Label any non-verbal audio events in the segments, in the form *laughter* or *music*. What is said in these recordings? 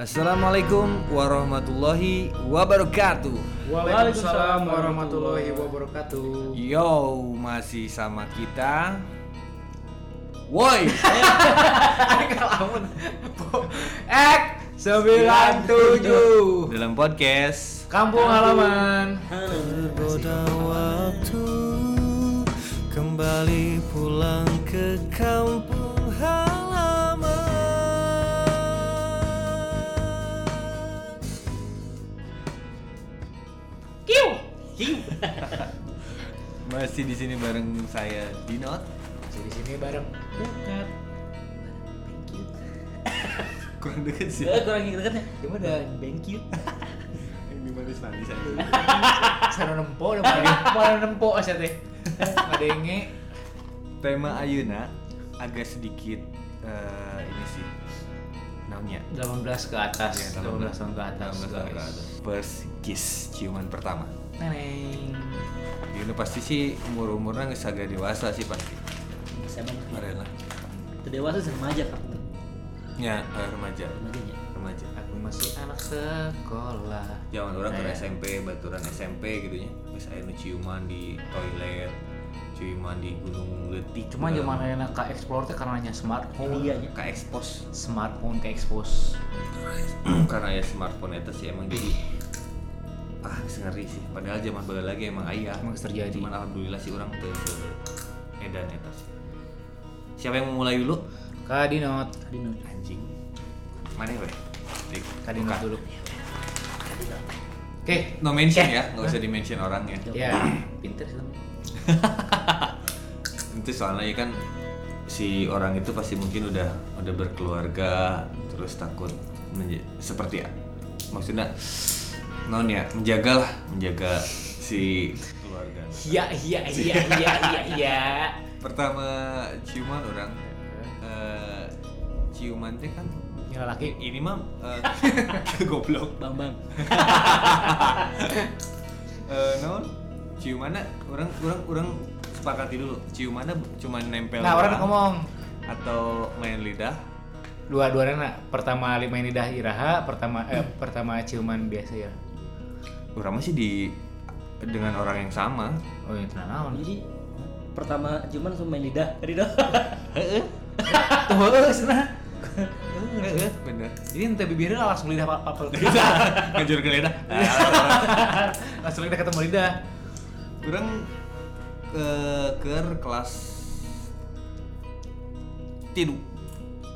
Assalamualaikum warahmatullahi wabarakatuh. Waalaikumsalam warahmatullahi wabarakatuh. Yo, masih sama kita. Woi, *laughs* Kalamun. Ek 97 dalam podcast Kampung halaman. Tergoda waktu kembali pulang ke kampung Kiu. Kiu. *laughs* Masih di sini bareng saya Dinot. Masih di sini bareng Bukat. *laughs* Kurang deket sih. Eh, kurang dekatnya. Gimana? Thank you. *laughs* Yang di manis manis aja. Sana nempo, mana nempo aja teh. Ngadenge. Tema Ayuna agak sedikit eh, ini sih namanya 18 ke atas. Ya, 18 tahun ke atas. 18 tahun ke atas. First kiss ciuman pertama. Neneng. Ini pasti sih umur umurnya nggak agak dewasa sih pasti. Saya banget. Kemarin lah. Dewasa sih remaja kan. Ya eh, remaja, Remajanya. remaja. Aku masih anak sekolah. Jangan orang ke Eh. SMP, baturan SMP gitu nya. Terus saya nu ciuman di toilet, ciuman di gunung letik. Cuma zaman enak ke explore teh karena hanya smartphone. Iya, iya. ke expose. Smartphone ke expose. *clears throat* Karena ya smartphone itu sih emang jadi ah ngeri sih. Padahal zaman bala lagi emang ayah. Emang terjadi. Cuman alhamdulillah sih orang tuh edan eta sih. Siapa yang mau mulai dulu? Kadinot. Dino. Anjing. Mana weh? Dik, Kadinot dulu. Oke. No mention ya, nggak usah di mention orang ya. Ya, *clears throat* pinter sih. Itu soalnya ya kan si orang itu pasti mungkin udah udah berkeluarga terus takut menja- seperti ya maksudnya non ya menjaga lah menjaga si keluarga Iya, iya, iya, iya, iya, iya. *laughs* pertama ciuman orang eh, ciuman teh kan Yang laki ini mah eh, *laughs* goblok Bambang. *laughs* Eh, non ciumannya orang orang orang sepakati dulu ciumannya cuma nempel Nah, orang ngomong atau main lidah dua-duanya nak pertama lima lidah iraha, pertama eh, pertama ciuman biasa ya. orang masih di dengan orang yang sama Oh, itu naon. Jadi pertama cuman langsung main lidah. Tadi dah. *laughs* Tuh, heeh, cenah. bener Jadi ente bibirnya langsung lidah apa apa. *laughs* ngajur ke lidah *laughs* langsung lidah ketemu lidah. orang ke ke kelas tidu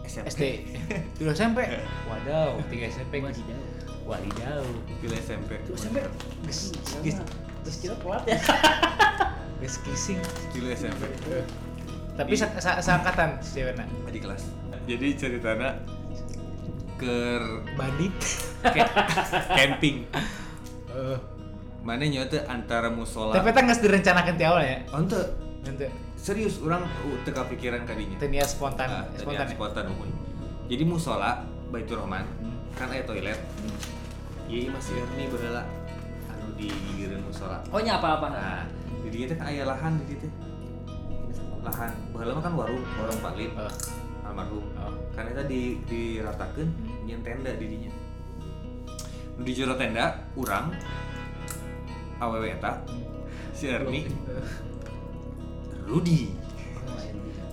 SMP SD. *laughs* Dulu SMP. Wadaw, tiga SMP. Masih jauh. Wadidaw. Tidu SMP Tuh sampai Ges, terus kira telat ya. *laughs* ges kissing. Tidu SMP Tapi sa sa seangkatan di kelas jadi ceritanya ke Bandit. *laughs* camping Eh, mana nyote antara musola tapi kita nggak direncanakan ti awal ya. oh ente Nanti serius orang uh, teka pikiran kadinya tenia spontan, Ah, spontan. tadi ya? spontan umum. Jadi musola Baitur Rahman Hmm. kan ada toilet. Iya masih ini berala anu di musola. Oh nya apa-apa. Nah, di dia teh aya lahan di teh. Lahan baheula mah kan warung, warung Palim Oh, almarhum. oh. Kan eta di diratakeun nyen tenda di dinya. Nu di jero tenda urang awewe eta si Erni Rudi.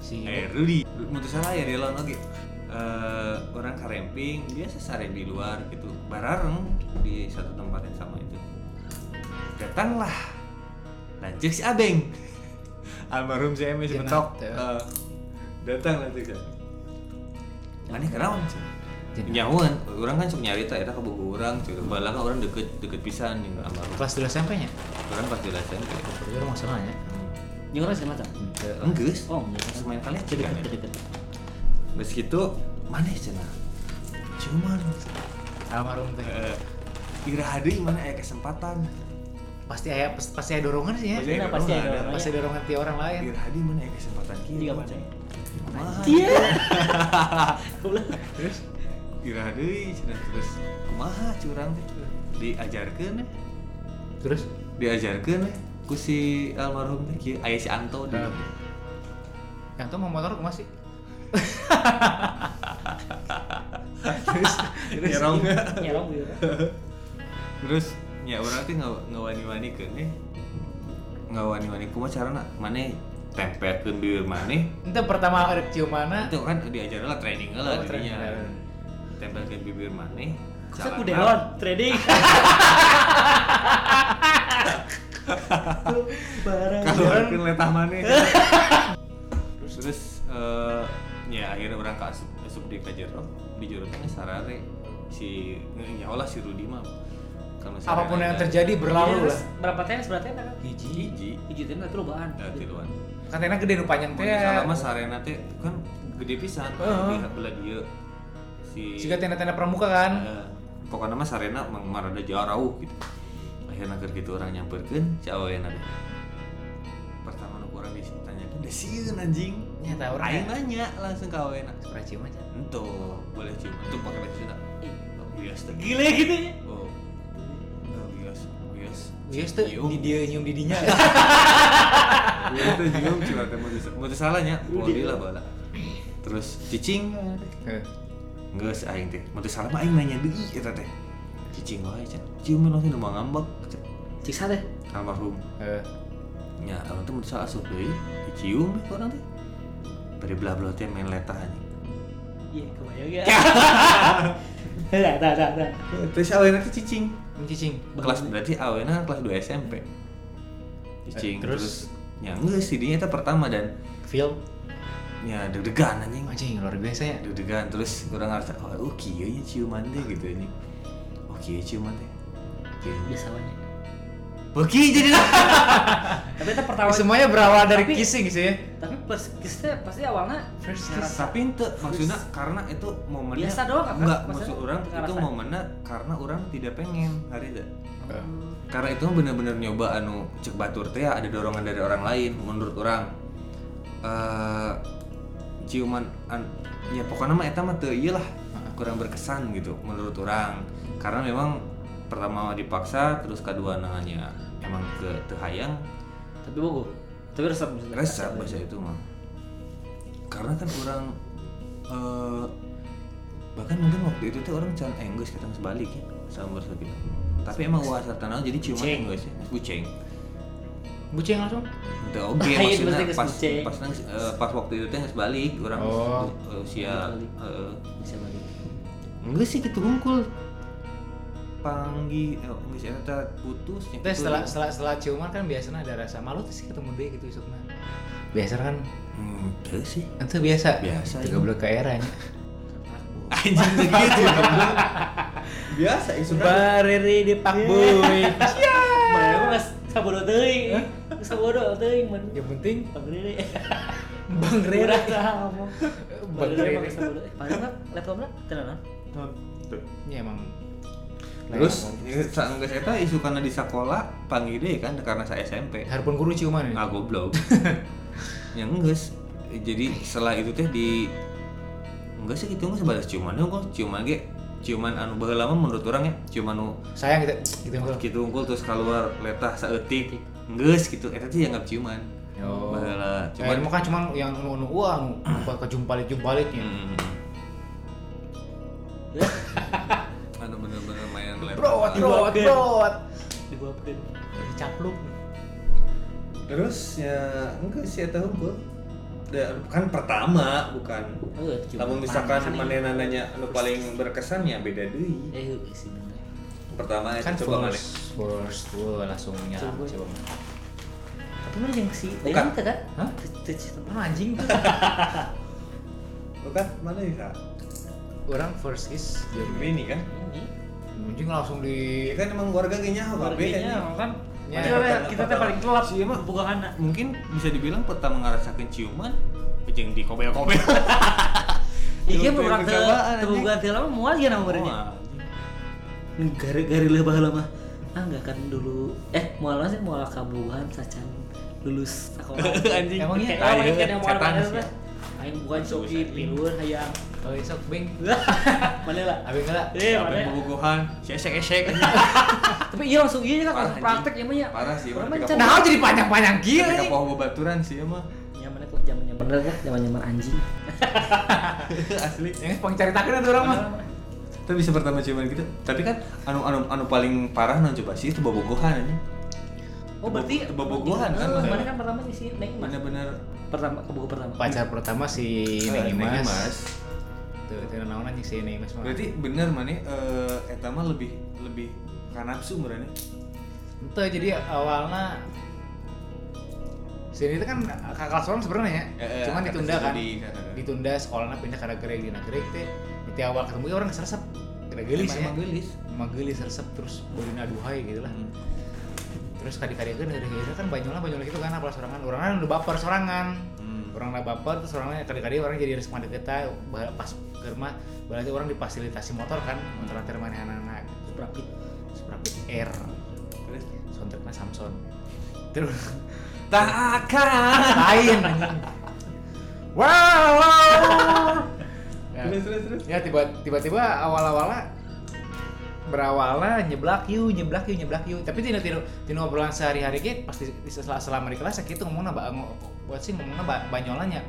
Si Eh Rudy, mutus salah ya Delon oke. Eh, orang karemping biasa sare di luar gitu. Bareng di satu tempat yang sama itu. Datanglah. Lanjut si abeng. *laughs* Almarhum si Emi si Jenat, mentok ya. Eh, datang lanjut si mana kenapa sih. Nyawan orang kan sok nyari tak eta kebuku orang cuy balang orang deket deket pisan yang almarhum kelas dua SMP nya. orang pas di SMP Itu masalahnya. Yang orang segala macam. enggak Oh, iya. Pas main kan ya? deket. Meski itu mana cina cuman Almarhum teh. eh ira hadi mana ya kesempatan Pasti aya pasti aya dorongan sih ya. Pasti Iya, pasti ada. dorongan. Pasti ada dorongan ti orang lain. ira hadi mana ya kesempatan Tiga kieu macam. Iya. terus ira hadi cina terus kumaha curang teh diajarkeun eh. Terus diajarkeun eh ku si almarhum teh kieu aya si Anto di Nah. yang tuh mau motor kumaha sih? terus nyerong Nyerong gitu. terus ya orang nggak ngawani-wani ke nih ngawani-wani kumaha carana mana tempelkeun bibir maneh Itu pertama ada ciumana. itu kan diajarin lah training lah Oh, training. Dirinya tempelkeun bibir maneh Saya celana- ku dewan trading. Barang. keluarkan letah maneh *laughs* terus terus eh, ya akhirnya orang ke asup, asup di kajero di jero teh sarare si ya Allah si Rudi mah kalau Apa pun yang terjadi berlalu Terus lah. Berapa tenis berarti kan? Hiji. hiji Hiji tenis itu lobaan. ya tiluan Katanya gede nu panjang teh. salah mah sarena teh kan gede pisan Heeh. di belah dia si Siga tenda-tenda pramuka kan. Eh, pokoknya mah sarena marada jauh gitu. Akhirnya keur gitu orang nyamperkeun si aweuna deh pertama nu ditanya kan udah sieun anjing? Nyata orang aing ya. nanya langsung ke aweuna Pernah cium aja. ento boleh cium? Itu pakai baju Sunda oh bias Gile gitu ya. oh. Oh bias bias Bias tuh di dia nyium di dinya. bias *laughs* tuh cium cuma mau mau salahnya. Boleh lah bala. Terus cicing Heeh. Enggak sih aing teh. Mau salah mah aing nanya deui eta teh. Cicing wae can. Cium langsung nu ngambek. can. Ciksa deh. Almarhum. Heeh. Nya orang teh mun salah asup deui dicium deh orang teh. Bari belah-belah teh main letah anjing. Iya, kebayang ya. Dah, *laughs* dah, dah, dah. Terus awena teh cicing. Mencicing. Kelas berarti awena kelas 2 SMP. Eh, Cicing terus? terus ya enggak sih dia eta pertama dan Feel ya deg-degan anjing. anjing luar biasa ya. Deg-degan terus orang ngerasa oh, oh kieu nya ciuman teh gitu ini. Oh kieu ciuman teh. Kieu. Biasa banget. Beki jadi. *laughs* Tapi itu pertama Semuanya berawal dari Tapi- kissing sih ya. tapi pas kisnya pasti awalnya First ngerasa tapi itu maksudnya karena itu momennya Biasa doang kan? enggak Maksudnya maksud orang itu momennya karena orang tidak pengen hari itu Heeh. karena itu bener-bener nyoba anu cek batur teh ya, ada dorongan dari orang lain menurut orang eh ciuman an, ya pokoknya mah eta mah teu lah kurang berkesan gitu menurut orang karena memang pertama dipaksa terus kedua nanya emang ke teu hayang? Tapi bogo. Tapi resep resep bahasa itu mah. Karena kan orang eh bahkan mungkin waktu itu tuh orang can Engglis kita sebalik ya sama kita tapi emang wasa tanah jadi ciuman. Engglis ya buceng Bucing langsung. itu oke Lain *laughs* maksudnya berarti geus pas buceng. pas nang- eh, pas waktu itu teh balik orang Oh. eh, usia eh, Bisa balik. enggak sih gitu hungkul panggi eh, enggak sih eta putus Terus kitu. setelah setelah setelah ciuman kan biasanya ada rasa malu terus ketemu deh gitu isukna. Biasa kan hmm, teu sih itu biasa. Biasa, Tiga iya. bulan ke era nya. anjing begitu goblok. biasa isu Bareri di Pak Boy. Mana mah geus sabodo teuing. Geus sabodo teuing mun. Yang penting Bang Riri. *laughs* Bang Rera. ngomong. Bang. Eh, Padahal mah laptopna tenan. Ya emang. Terus saenggeus eta isu karena di sekolah panggil deh kan karena saya SMP. Harpun guru ciuman ya. Ah goblok. *laughs* yang enggak jadi setelah itu teh di enggak sih gitu enggak sebatas ciuman unggul ciuman ge ciuman anu baheula mah menurut orang ya ciuman nu Sayang kita gitu oh, Bro. gitu unggul terus keluar letah saeutik geus gitu eta teh anggap ciuman Yo. baheula Cuman cuman kan cuman yang nu nu wah nu ke jumpalit jumpalitnya. Hmm. *laughs* anu bener-bener main letah Brot, brot, brot. Dibuatkeun. Dicapluk. terus ya enggak sih eta unggul Da- kan pertama bukan Oh, cuma Namun misalkan mana nanya anu paling berkesan ya beda deui. Eh, sih bener. Pertama Kan itu coba mana? first, first, wah langsung nyala Coba. Tapi mana yang si Bukan. Kan? Hah? Mana anjing tuh? *laughs* Bukan mana ya? Orang first kiss jadi Ini kan. Ini. anjing langsung di Ya kan emang keluarga genya apa Keluarganya kan Ya, kita kita teh paling gelap Sih, emang. bukanna. Mungkin bisa dibilang pertama ngerasakan ciuman jeung di kobel-kobel. Iya anjing. ganti lama moal ya nama Oh, anjing. Gari-gari leuh baheula mah. Ah enggak kan dulu eh moal sih moal kabuhan sacan lulus sekolah. *laughs* Anjing. Emangnya? Orang Tai, yang moal setan mana sih. teh. Aing bukan usah. pilueun hayang. oh sok bing. *laughs* Mana lah? Abis kala Eh, mana? bubuhan, esek-esek. *laughs* Tapi iya langsung iya kan langsung praktek ya mah ya. Parah sih, mah Nah, jadi panjang-panjang gila Ketika nih. pohon bebaturan sih emang. Nyaman kok zaman-zaman bener kan zaman-zaman anjing. Asli. Yang pengcari takin ada orang mah. Tapi bisa pertama ciuman gitu. Tapi kan anu anu anu paling parah non coba sih itu bobogohan aja. Oh berarti tebobogohan kan, Mas? mana kan pertama sih Neng Mas. Bener-bener Pertama kebuku pertama. pacar pertama si eh, Neng Neng Imas. tuh itu naon anjing si Neng mah Berarti bener mana eh eta mah lebih lebih ka nafsu berani. itu jadi awalnya sini itu kan kakak kelas orang sebenarnya ya Eh, eh, cuman ditunda kan Rudi. ditunda sekolahnya pindah ke Nagreg di Nagreg teh di awal ketemu ya orang seresep. Kena gelis ya. Emang gelis. emang gelis resep terus boleh aduhai gitu lah. Hmm. terus kadang-kadang kan dari itu kan banyola banyola gitu kan apalagi sorangan. Orang kan udah baper sorangan. Hmm. orang udah baper terus orangnya kadang-kadang orang jadi resma deket kita pas ke rumah berarti orang difasilitasi motor kan motor antar mana anak-anak. Rapid. Sprapit Air. Terus? Soundtracknya Samson. Terus? Tak akan. lain wow ya, Terus terus terus. ya tiba tiba-tiba awal-awalnya berawalnya nyeblak yuk nyeblak yuk nyeblak yuk. Tapi tidak tidak tidak obrolan sehari-hari gitu pasti di- selama, selama di kelas gitu ngomongnya ngo- buat sih ngomongnya ba, banyolanya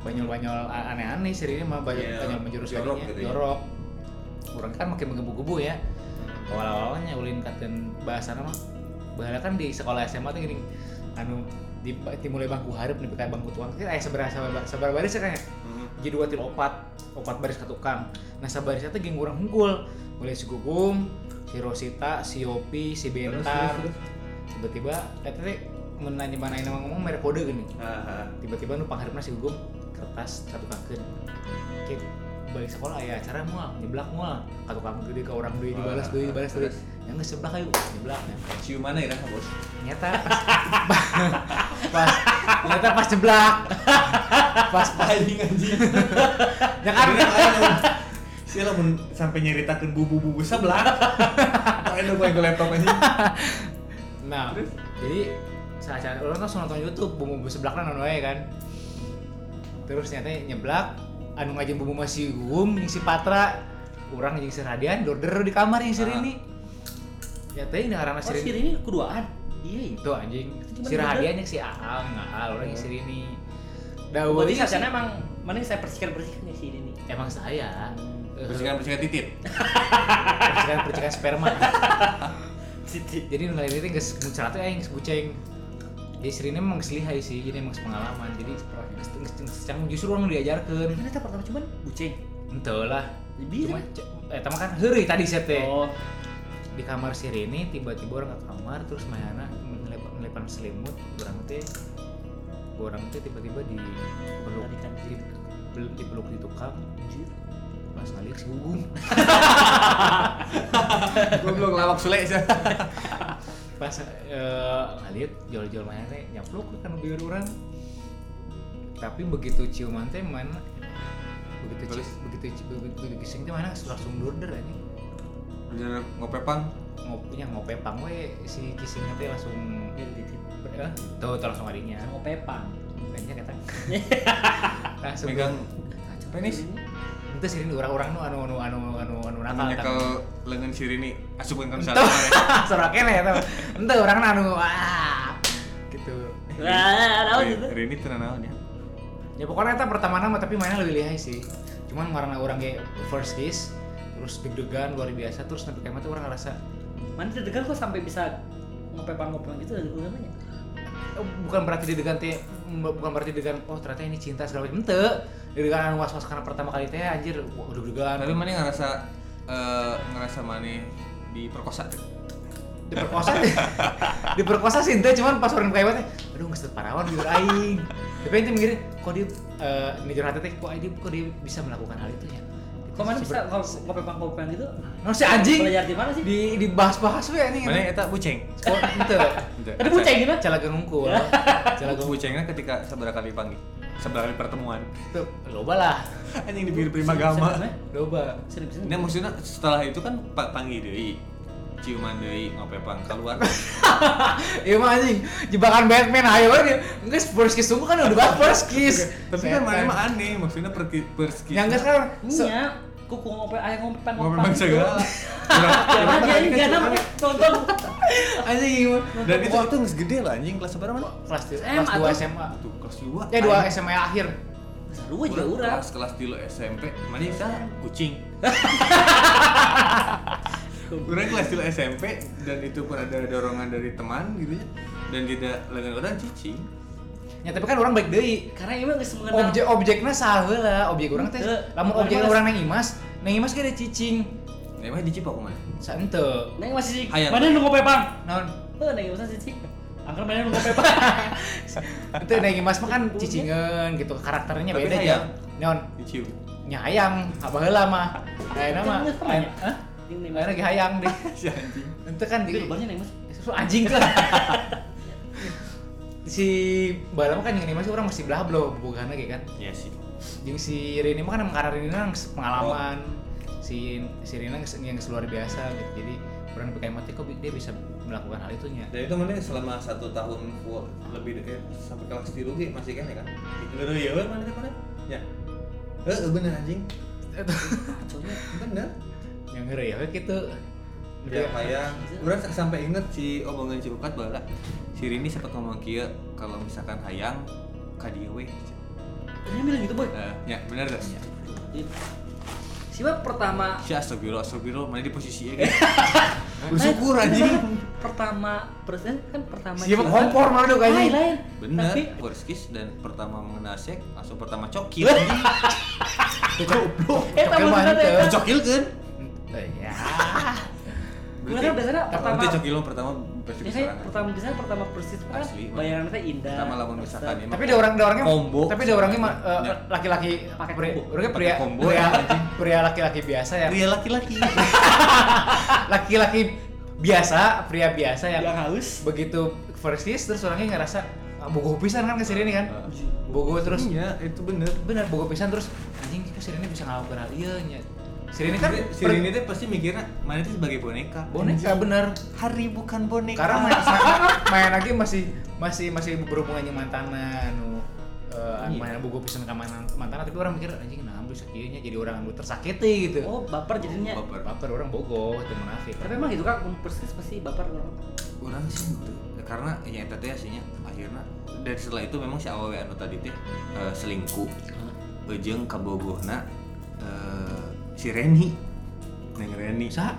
banyol banyol aneh-aneh sih ini mah banyol, Iya, banyol menjurus jorok gitu ya. jorok. Orang kan makin menggebu-gebu ya. Awal-awalnya ulin katen bahasa nama bahasa kan di sekolah SMA tuh gini anu di, mulai bangku harap nih bangku tuang. Kita ayah seberapa sabar baris ya kayak Hmm. Jadi dua til opat opat baris ke tukang nah sabarisnya tuh geng kurang unggul. Mulai si Gugum si Rosita si Yopi si Bentar. Tiba-tiba eta teh menanya mana yang ngomong merek kode gini. Tiba-tiba nu pangharepna si Gugum kertas satu Kayak balik sekolah ya acara mual nyeblak mual. Ka tukang gede ke orang deui dibalas deui dibalas deui yang geus seblak ayo nyeblak ya. Cium mana ya bos? nyata pas nyata pas jeblak pas pas Anjing anjing. ya kan Sih lah mun sampai nyeritakeun bubu-bubu sebelah. Ayo gue yang laptop anjing. nah Terus? jadi saat saat orang tuh nonton YouTube bumbu bumbu seblak nonton kan terus ternyata nyeblak anu ngajeng bumbu masih gum si Patra orang yang si Radian dorder di kamar yang si. Rini ya teh ini karena Oh si si Rini ini keduaan. Iya. itu anjing. Si yang si Aal nggak Aal orang yang si Rini Dah Oh, Berarti saatnya sih- emang mana yang saya bersihkan bersihkan si ini. emang saya. Eh, Bersihkan bersihkan titit. percikan percikan sperma *laughs* jadi nilai ini nggak muncrat tuh yang buceng jadi sering emang keselihai sih jadi emang pengalaman jadi secara justru orang diajarkan. Mana tak pertama cuman? Bucing. ente lah Lebih cuma eh teman kan heri tadi teh Oh. Di kamar si Rini tiba-tiba orang ke kamar terus mainan ngelepan ngelepan selimut orang teh orang teh tiba-tiba di peluk di, pel- dipeluk di tukang Anjir. pas ngalik si gugum *laughs* Goblok lawak sule sih. *laughs* pas eh, ngaliat jual-jual mainan teh nyapluk kan bibir orang tapi begitu ciuman teh mana begitu Terus? ci, begitu begitu, begitu teh mana langsung dorder ini Bener ngopepang. ngopinya ngopepang we si kissingnya teh langsung Ini titit. eh, tuh tuh langsung adinya Sama pepang. kayaknya kata *laughs* langsung Megang penis. itu sih ini orang-orang nu anu anu anu anu anu nakal Nyekel lengan si Rini. Asupkan kan Tuh. salah. Sorak kene ya ente orang anu ah gitu tahu gitu. Rini tenan naon ya. ya pokoknya itu pertama nama tapi mainnya lebih lihai sih cuman karena orang kayak first kiss terus deg-degan luar biasa terus sampai kayak tuh orang ngerasa Mana deg-degan kok sampai bisa ngopepang-ngopepang gitu dari namanya? oh, bukan berarti deg-degan teh bukan berarti deg-degan oh ternyata ini cinta segala macam. Ente deg-degan anu was-was karena pertama kali teh anjir wah deg-degan. Tapi mana ngerasa eh, ngerasa mana diperkosa tuh. diperkosa *laughs* diperkosa sih ente cuman pas orang kayak teh aduh nggak parawan bibir aing. Tapi ente mikir kok dia eh ini hati teh kok dia kok dia bisa melakukan hal itu ya Kok mana bisa kalau ngopepang-ngopepang gitu? Nah, si anjing Belajar di mana sih? di dibahas-bahas we anjing. Mana eta buceng. Oh, ente. Tadi buceng gitu? Calaga ngungkul. Calaga ngungkul. Bucengnya ketika seberapa kali panggil. Seberapa kali pertemuan. Tuh, loba lah. Anjing di bibir prima gama. Loba. Serius. Ini maksudnya setelah itu kan pak panggil deui. Ciuman deui ngopepang keluar. *laughs* Iya mah anjing, jebakan Batman ayo we. Enggak first kiss sungguh kan udah bahas first kiss. Tapi kan mana mah aneh, maksudnya pergi perski. Yang enggak sekarang. se- Iya, kuku ngope ayah ngopepang Ngopepang segala. Jangan gak nama tonton. Anjing gimana? Dan itu itu nggak gede lah anjing kelas berapa mana? kelas tiga- SMA kelas 2 tuh. SMA. Tuh kelas 2. Eh 2 SMA akhir. Seru aja urang. Kelas kelas dulu SMP, mana bisa kucing. *laughs* Orang kelas 3 SMP dan itu pun ada dorongan dari teman gitu ya. Dan tidak lengan orang cicing. Ya tapi kan orang baik deui. Karena emang geus mengenal Objek objeknya saha lah, objek orang teh. Lamun Orang objek mah- orang nang Imas, nang Imas ge ada cicing. Nah, emang dicipok mana? Sante. Neng masih Hayang. mana nu ngopepang? Naon? Heuh neng masa sih. Angker mana nu ngopepang? Itu *laughs* nang Imas mah kan cicingan gitu, karakternya beda hayang. ya. Naon? Dicium. Nya hayang, apa heula mah. *laughs* Mah. Ayeuna- Hah? Ayeuna ge hayang deh. *laughs* Si anjing. Itu kan Itu di lebarnya neng mas. Su anjing kan. *laughs* si Bala mah kan yang Imas orang masih belah belum bukan lagi kan. Iya sih. Yang si Rini mah kan karena Rini nang pengalaman. Si si Rini nang yang luar biasa gitu. Jadi orang berkait mati kok dia bisa melakukan hal itunya. Dan itu mana selama satu tahun full lebih eh, sampai kelas tiga ge masih kan ya kan? Itu ya mana teh mana? Ya. Eh bener anjing. Conya. Bener. Yang ngeri ya gitu. Ya hayang. Urang sampai inget si omongan Ciukat bala. Si Rini sempat ngomong kieu kalau misalkan hayang ka dieu we. Dia bilang gitu boy. Eh, ya bener gak? Siapa pertama Si astagfirullah, astagfirullah, mana di posisi ya kan? *laughs* Bersyukur anjing. pertama presiden kan pertama Siapa kompor tuh Lain, kayaknya. lain. Bener. Tapi Korskis dan pertama mengenal sek langsung pertama cokil. *laughs* Tuh goblok. Eh, tamu. Cokil kan? Ya. Gue kan biasanya pertama Itu cokil pertama pasti Ya kayak keserangan. pertama biasanya pertama persis kan bayaran teh indah. Pertama lamun misalkan ini Tapi ada orang ada orangnya Combo. Tapi ada orangnya eh, Ya. laki-laki Pakai pria, combo. orangnya pria combo, pria, anjing. pria laki-laki biasa ya. pria laki-laki. *laughs* Laki-laki biasa, pria biasa yang yang haus. begitu first kiss terus orangnya ngerasa ah, bogoh pisan kan ke Sirene kan. Bogoh terus Iya, itu bener. bener bogoh pisan terus anjing kok Sirene bisa ngelakuin hal iya Sirene kan si Rini teh pasti mikirnya mana itu sebagai boneka. boneka bener. Hari bukan boneka. Karena main, main, main lagi masih masih masih berhubungan dengan mantanan nu uh, Iya. main bogoh pisan ka mantan tapi orang mikir anjing nah bisa kieu nya jadi orang anu tersakiti gitu. Oh, baper jadinya. baper. baper orang bogoh itu munafik. Tapi emang gitu kan persis pasti baper orang. Orang sih gitu. Karena ya eta teh aslinya akhirnya dan setelah itu memang si awewe anu tadi teh eh, selingkuh. Ejeng kabogohna eh, si Reni. Neng Reni. Sa?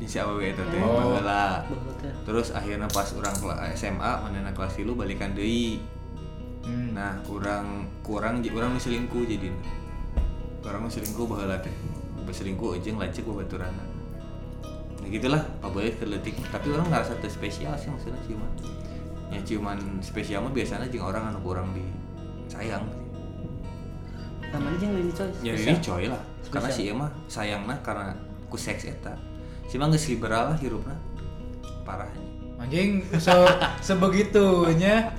Di si awewe eta teh Oh. baheula. Baheula. Terus akhirnya pas orang kela- SMA manehna kelas 3 balikan deui. Hmm. Nah, kurang kurang kurang nu selingkuh jadi kurang selingkuh baheula teh. Berselingkuh ejeng lacek babaturana. Nah gitulah, Pak Boy keletik. Tapi orang ngerasa teu spesial sih maksudnya ciuman. Ya ciuman spesial mah biasanya jeung orang anu kurang di sayang. Namanya jeung ini coy. Ya ini coy lah. Karena si Spesial. emah sayangna karena ku seks eta. Si mah geus liberal lah hirupna. Parahnya. Anjing se *laughs* sebegitunya.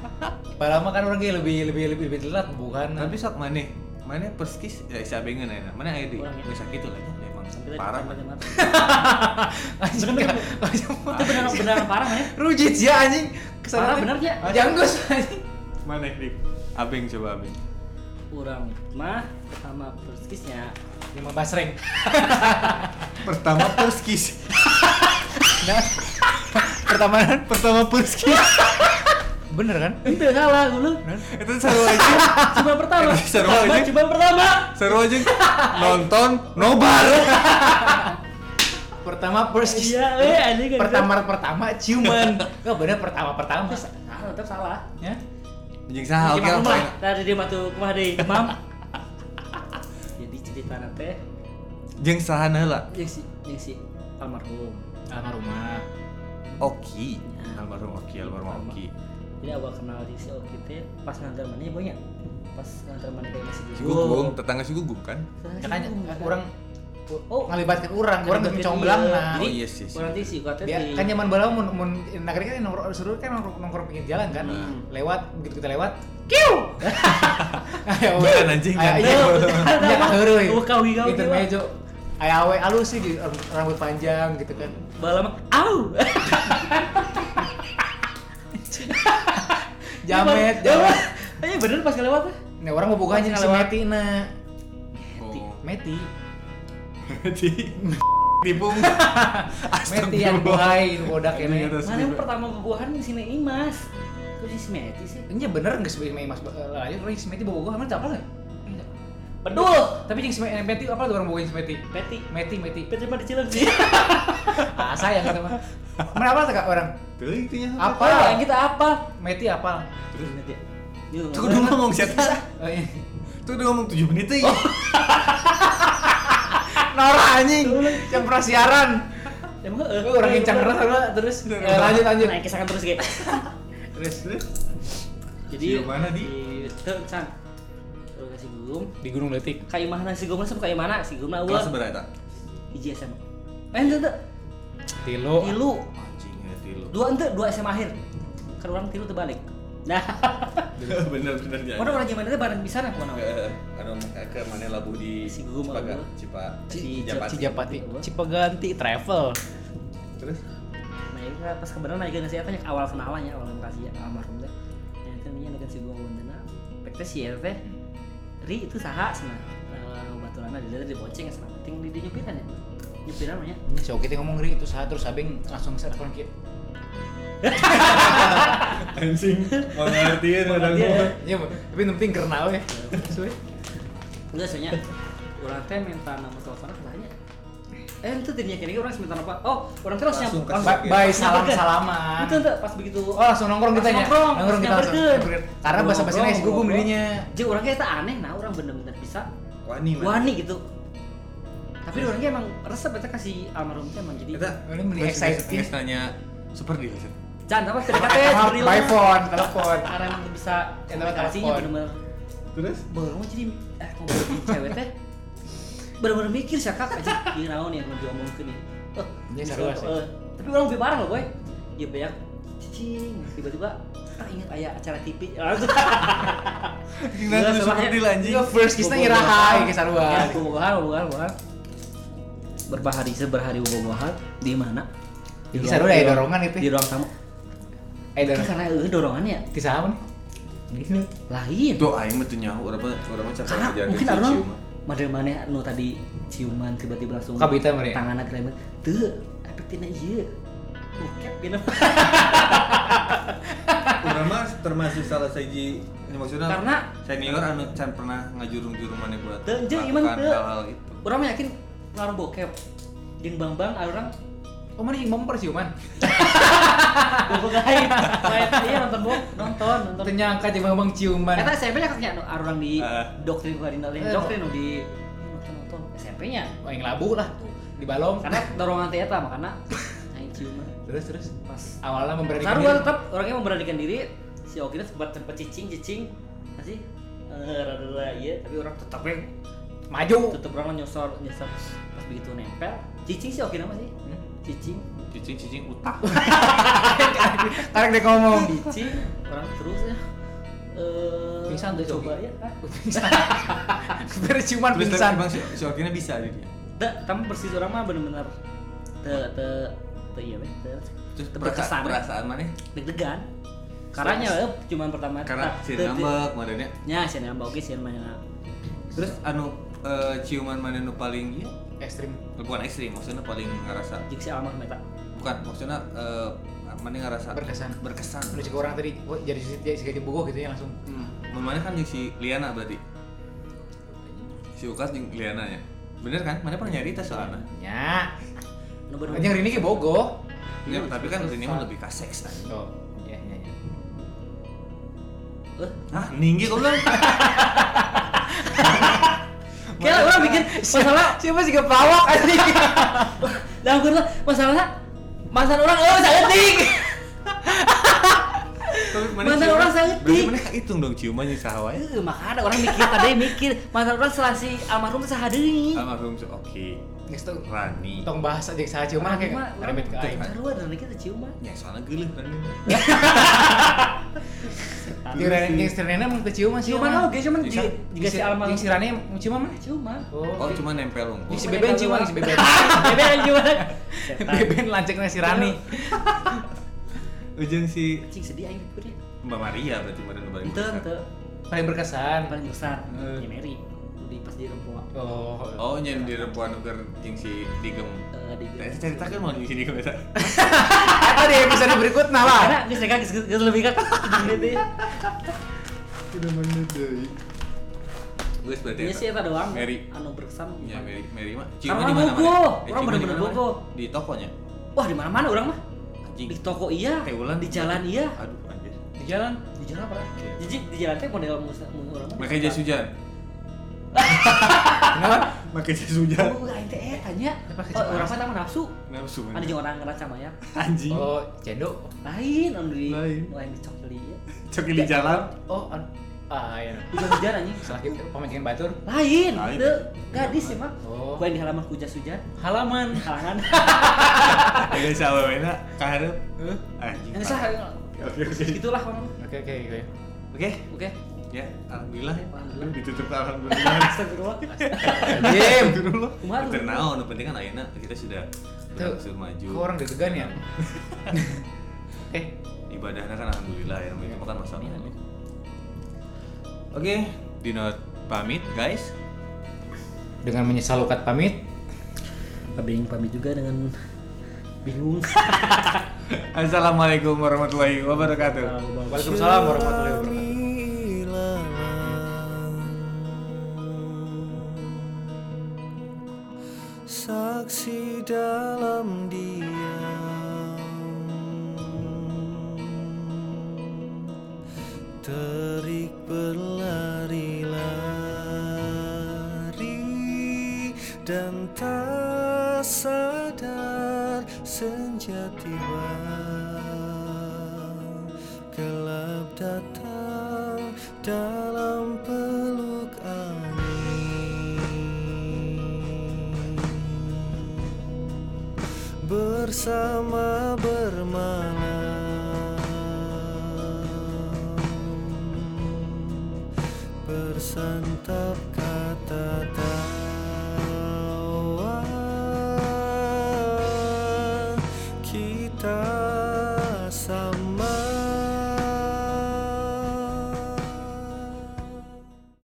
Padahal mah kan orang kayak lebih lebih lebih lebih telat bukan. Tapi sok maneh, maneh perskis ya isa bengeun ayeuna. Maneh aya di Kurang ya. geus sakitu lah nya emang parah. anjing Itu benar benar parah ya. rujit sih anjing. Parah bener ya? Janggus anjing. Maneh dik. Abeng coba abeng. Orang mah pertama perskisnya Lima basreng. *laughs* Pertama perskis. Nah, pertama Pertama perskis. bener kan? itu salah dulu. Itu seru aja. Cuma pertama. Seru Pertama, aja. Cuma pertama. Seru aja. *laughs* Nonton nobar. Pertama first kiss. Iya, eh anjing kan. Pertama pertama ciuman. *laughs* Enggak bener pertama pertama. Salah, tetap salah. Ya. Anjing saha oke paling- Tadi dia matu kumaha deui? Mam. Cerita teh Jeung saha heula? yang si yang si almarhum. Almarhumah. Oki. Almarhum Oki, almarhum Oki. Jadi awal kenal di si Oki teh pas ngantar mana ya banyak. Pas ngantar mana kayak masih Si Gugum, tetangga si Gugum kan? Ya kan orang Oh. ngalibatkan orang, orang mencomblang iya. nah. Oh iya sih. sih. Orang si Oki teh Dia, di kan zaman bala mun mun nagari kan nongkrong seru kan nongkrong, pinggir jalan kan. Hmm. Lewat begitu kita lewat, kiu. Ayo. Bukan, anjing, Ayo kan? iya. Ada Iya heureuy. Oh, kawi, kawi, Intermezzo. Ayo awe alus sih di rambut panjang gitu kan. bala mah au. *laughs* Jamet, jamet. Iya bener pas kelewat teh. Nah, orang mau bukanya Pas si ngelewat. Meti nah. Meti. Dipung. Meti yang bodak Anjing, ini. Mana yang pertama kebuahan di sini Imas. Kok di Smeti sih? Ini bener nggak sebagai Mas lain orang si Meti bobo gua, emang apa nggak? Bedul. Tapi si Me- Meti apa tuh orang bawain si Meti? Peti. Meti, Meti. Peti mah di Cileunci. *laughs* Ah, sayang kata mah. Mana apa Kak orang? Tuh intinya. Apa? Apa yang kita apa? Meti apal. Terus. Yuk, Tuh udah ngomong siapa? Oh, iya. Tuh udah ngomong 7 menit ya. *laughs* Nora anjing. Yang pernah siaran. Emang heeh. Lu orang kencang terus terus. terus. Eh, lanjut lanjut. Naik kisakan terus gitu. *laughs* Terus terus. Jadi Di mana, Di? Tuh, Cang. Terus kasih gum. Di Gunung Letik. Kayak mana si gum langsung kayak mana si gum Kelas eueuh. seberapa? Hiji SMA. Eh, ente ente. Tilu. Tilu. Anjing ya tilu. Dua ente, dua SMA akhir. Kan orang tilu terbalik. Nah, *laughs* bener bener ya. mana orang zaman itu bareng bisa nah mana? anu ke mana labu di Si Gugum Cipaga. Cipa Ci- Japati. Cijapati. Cipaganti travel. Terus Nah, itu kan pas kebenaran naik ke saya tanya awal kenalannya, awal kasih almarhum teh. Nah, itu nih dengan si gua wondena. Pek teh sih teh. Ri itu saha sana. Nah, baturana di di bonceng sana. Ting di nyupiran ya. Nyupiran mah ya. Ini so kita ngomong ri itu saat terus abeng langsung serapkan kieu. Anjing mau ngertiin ngomong. Iya, Bu. tapi yang penting karena we. Suwe. Enggak soalnya orang teh minta nama teleponnya katanya. Eh, itu tadinya kira orang minta apa? Oh, orang teh langsung Langsung nyam- langsung salam nyamperkeun. salaman. Itu ente pas begitu. Oh langsung nongkrong kita ya. nongkrong, Nongkrong kita langsung. Karena bahasa bahasa gugum Ngobrol. dirinya. Jadi orangnya itu aneh, nah orang bener-bener bisa wani wani gitu. Tapi orangnya emang resep kita kasih almarhum teh emang jadi. kita Ini mending excited. nanya super deal sih Jangan apa? Teh real By phone, telepon. Karena emang tuh bisa Ya, komunikasinya bener-bener terus? Baru mah jadi eh ngobrol di cewek teh? Bener-bener mikir sih kak. Aja ini naon yang diomongkeun nih. Oh, Ini seru sih. eh, tapi orang lebih parah loh boy. Ya banyak. Cicing. Tiba-tiba ah ingat ayah acara TV langsung Gimana tuh super deal anjing? Iya, first kisna iraha ke ya sarua. bobogohan bobogohan bobogohan berhari seberhari bobogohan di mana? Di sarua ya dorongan itu. di ruang tamu Eh dorongan. karena eueuh dorongannya Kisah apa nih? Gini. lain tuh aing mah tuh nyaho urang mah urang mah karena capek mungkin ada orang Madel mana anu tadi ciuman tiba-tiba langsung Kabita, Mari. tanganna kremet tuh efeknya iya bokep gitu *laughs* urang mah termasuk salah ini maksudnya Karena- senior anu can pernah ngajurung-jurung mana buat Teu, jeung, teu. hal-hal itu orang mah yakin ngarang bokep jeung bang bang ada orang Oh mana yang mau perciuman? bobo *laughs* Kayak, iya nonton bok nonton nonton Ternyangka aja bang ciuman. Eta SMP nya kakaknya anu orang di Eh. doktrin Guarina lain Eh. doktrin di nonton nonton SMP nya Oh yang labu lah di balong. karena dorongan teh eta makanya *laughs* aing ciuman Terus terus. pas Awalnya memberanikan diri. tetap orangnya memberanikan diri si Oki itu sempat sempat cicing cicing masih eh rada iya tapi orang tetap yang Maju. tetap orang nyosor nyosor pas begitu nempel cicing si Oki nama sih Hmm? Cicing cicing-cicing utah. *laughs* Tarik deh ngomong. cicing orang terus ya. Eh Pingsan tuh, coba ya. Kan Berciuman terus pingsan. bang Okinya bisa jadi Teu, tapi persis orang mah bener-bener te te te iya weh te terus te perasaan berkesan perasaan mana? Deg-degan. Karena eh, cuma pertama karena tak- si ngambek modernnya nya si nambah oke si nambah terus anu eh, ciuman mana nu paling iya? Ekstrim. bukan ekstrim maksudnya paling ngerasa. Jika si almarhum eta bukan maksudnya eh, mana ngerasa Berkesan. berkesan Udah cek orang tadi, oh, jadi jadi segede bogoh gitu ya langsung. hmm. mana kan si Liana berarti si Ukas jeung Liana ya bener kan mana pernah nyari tas soalnya Ya. nu bener Yang ini ke bogoh. ya, Iya, tapi kan terus- ini mah lebih ka seks kan Oh, iya iya iya. Eh, ah ninggi kok belum Kayak orang bikin masalah Siapa sih ke pelawak anjing? dalam kurang masalah masalah orang oh saya tik Tapi Mantan orang sangat berarti dik. mana? Hitung dong ciumannya sahawa ya. Eh, makanya orang mikir ada yang mikir masalah orang setelah si almarhum saha deui. Almarhum oke. Geus tuh Rani. tong bahasa jeung saha ciuman kayak rebet ke aing. Sarua dan kita ciuman. ya soalnya geuleuh Rani *laughs* Jeung Rene jeung si Rene mah teu ciuman sih. Ciuman oke cuman Bisa. juga juga si almarhum Jeung si Rane mau ciuman mana? ciuman. oh cuma nempel unggul si Beben ciuman si Beben. Beben yang ciuman. *laughs* Beben *laughs* lancekna si Rani. *laughs* ujung si Cing sedih aing itu dia. Mbak Maria berarti mana nu paling Ente ente Paling berkesan. paling besar. Eh. Ya Mary. Di pas di rempua. Oh. oh nyen di rempuan nuker jeung si digem Eh, di Nah, ceritakan mau di sini? Eta di episode berikutnya lah. Karena geus geus lebih kan. Ya. Tidak menit deh. Gue seperti Iya sih eta doang. Mary. Anu berkesan. Ya Mary Mary mah. Karena di. Eh, Orang bener-bener mana-mana. bogoh. Di tokonya. Wah, di mana-mana orang mah. Anjing. Di toko iya, di jalan iya. Aduh anjir. Di jalan. Di jalan apa? Jadi di jalan teh model musa orang. mah. Pakai jas hujan. *laughs* Kenapa? Pakai jas hujan. Oh, teh eh tanya. Ya, Oh, orang mah tama nafsu. Nafsu. Ada jeung orang ngeraca maya. anjing. Oh, cendok. Lain anu di Lain. lain di cokli ya. Coki di jalan. Oh, an ah iya. Hujan-hujan anjing. Salah kita pemajikan batur. Lain, Lain. itu gadis sih mah. Oh. Gua yang di halaman hujan hujan, Halaman. halangan. Ayo *laughs* sawena ka hareup. Anjing. Ini sah. Oke oke. Itulah orang. Oke, oke, oke. Oke. Oke. Ya, alhamdulillah. Alhamdulillah. Ditutup alhamdulillah. Astagfirullah. Jim. Astagfirullah. Kumaha tuh? Betul naon, nu penting kan ayeuna kita sudah berangsur maju. Kok orang deg-degan ya? *laughs* eh, ibadahnya kan alhamdulillah ya itu bukan masalah oke Dino pamit guys dengan menyesal ukat pamit. Kabing pamit juga dengan bingung. *laughs* assalamualaikum warahmatullahi wabarakatuh Waalaikumsalam warahmatullahi wabarakatuh. Saksi dalam diam Terik berlari-lari Dan tak sadar senja tiba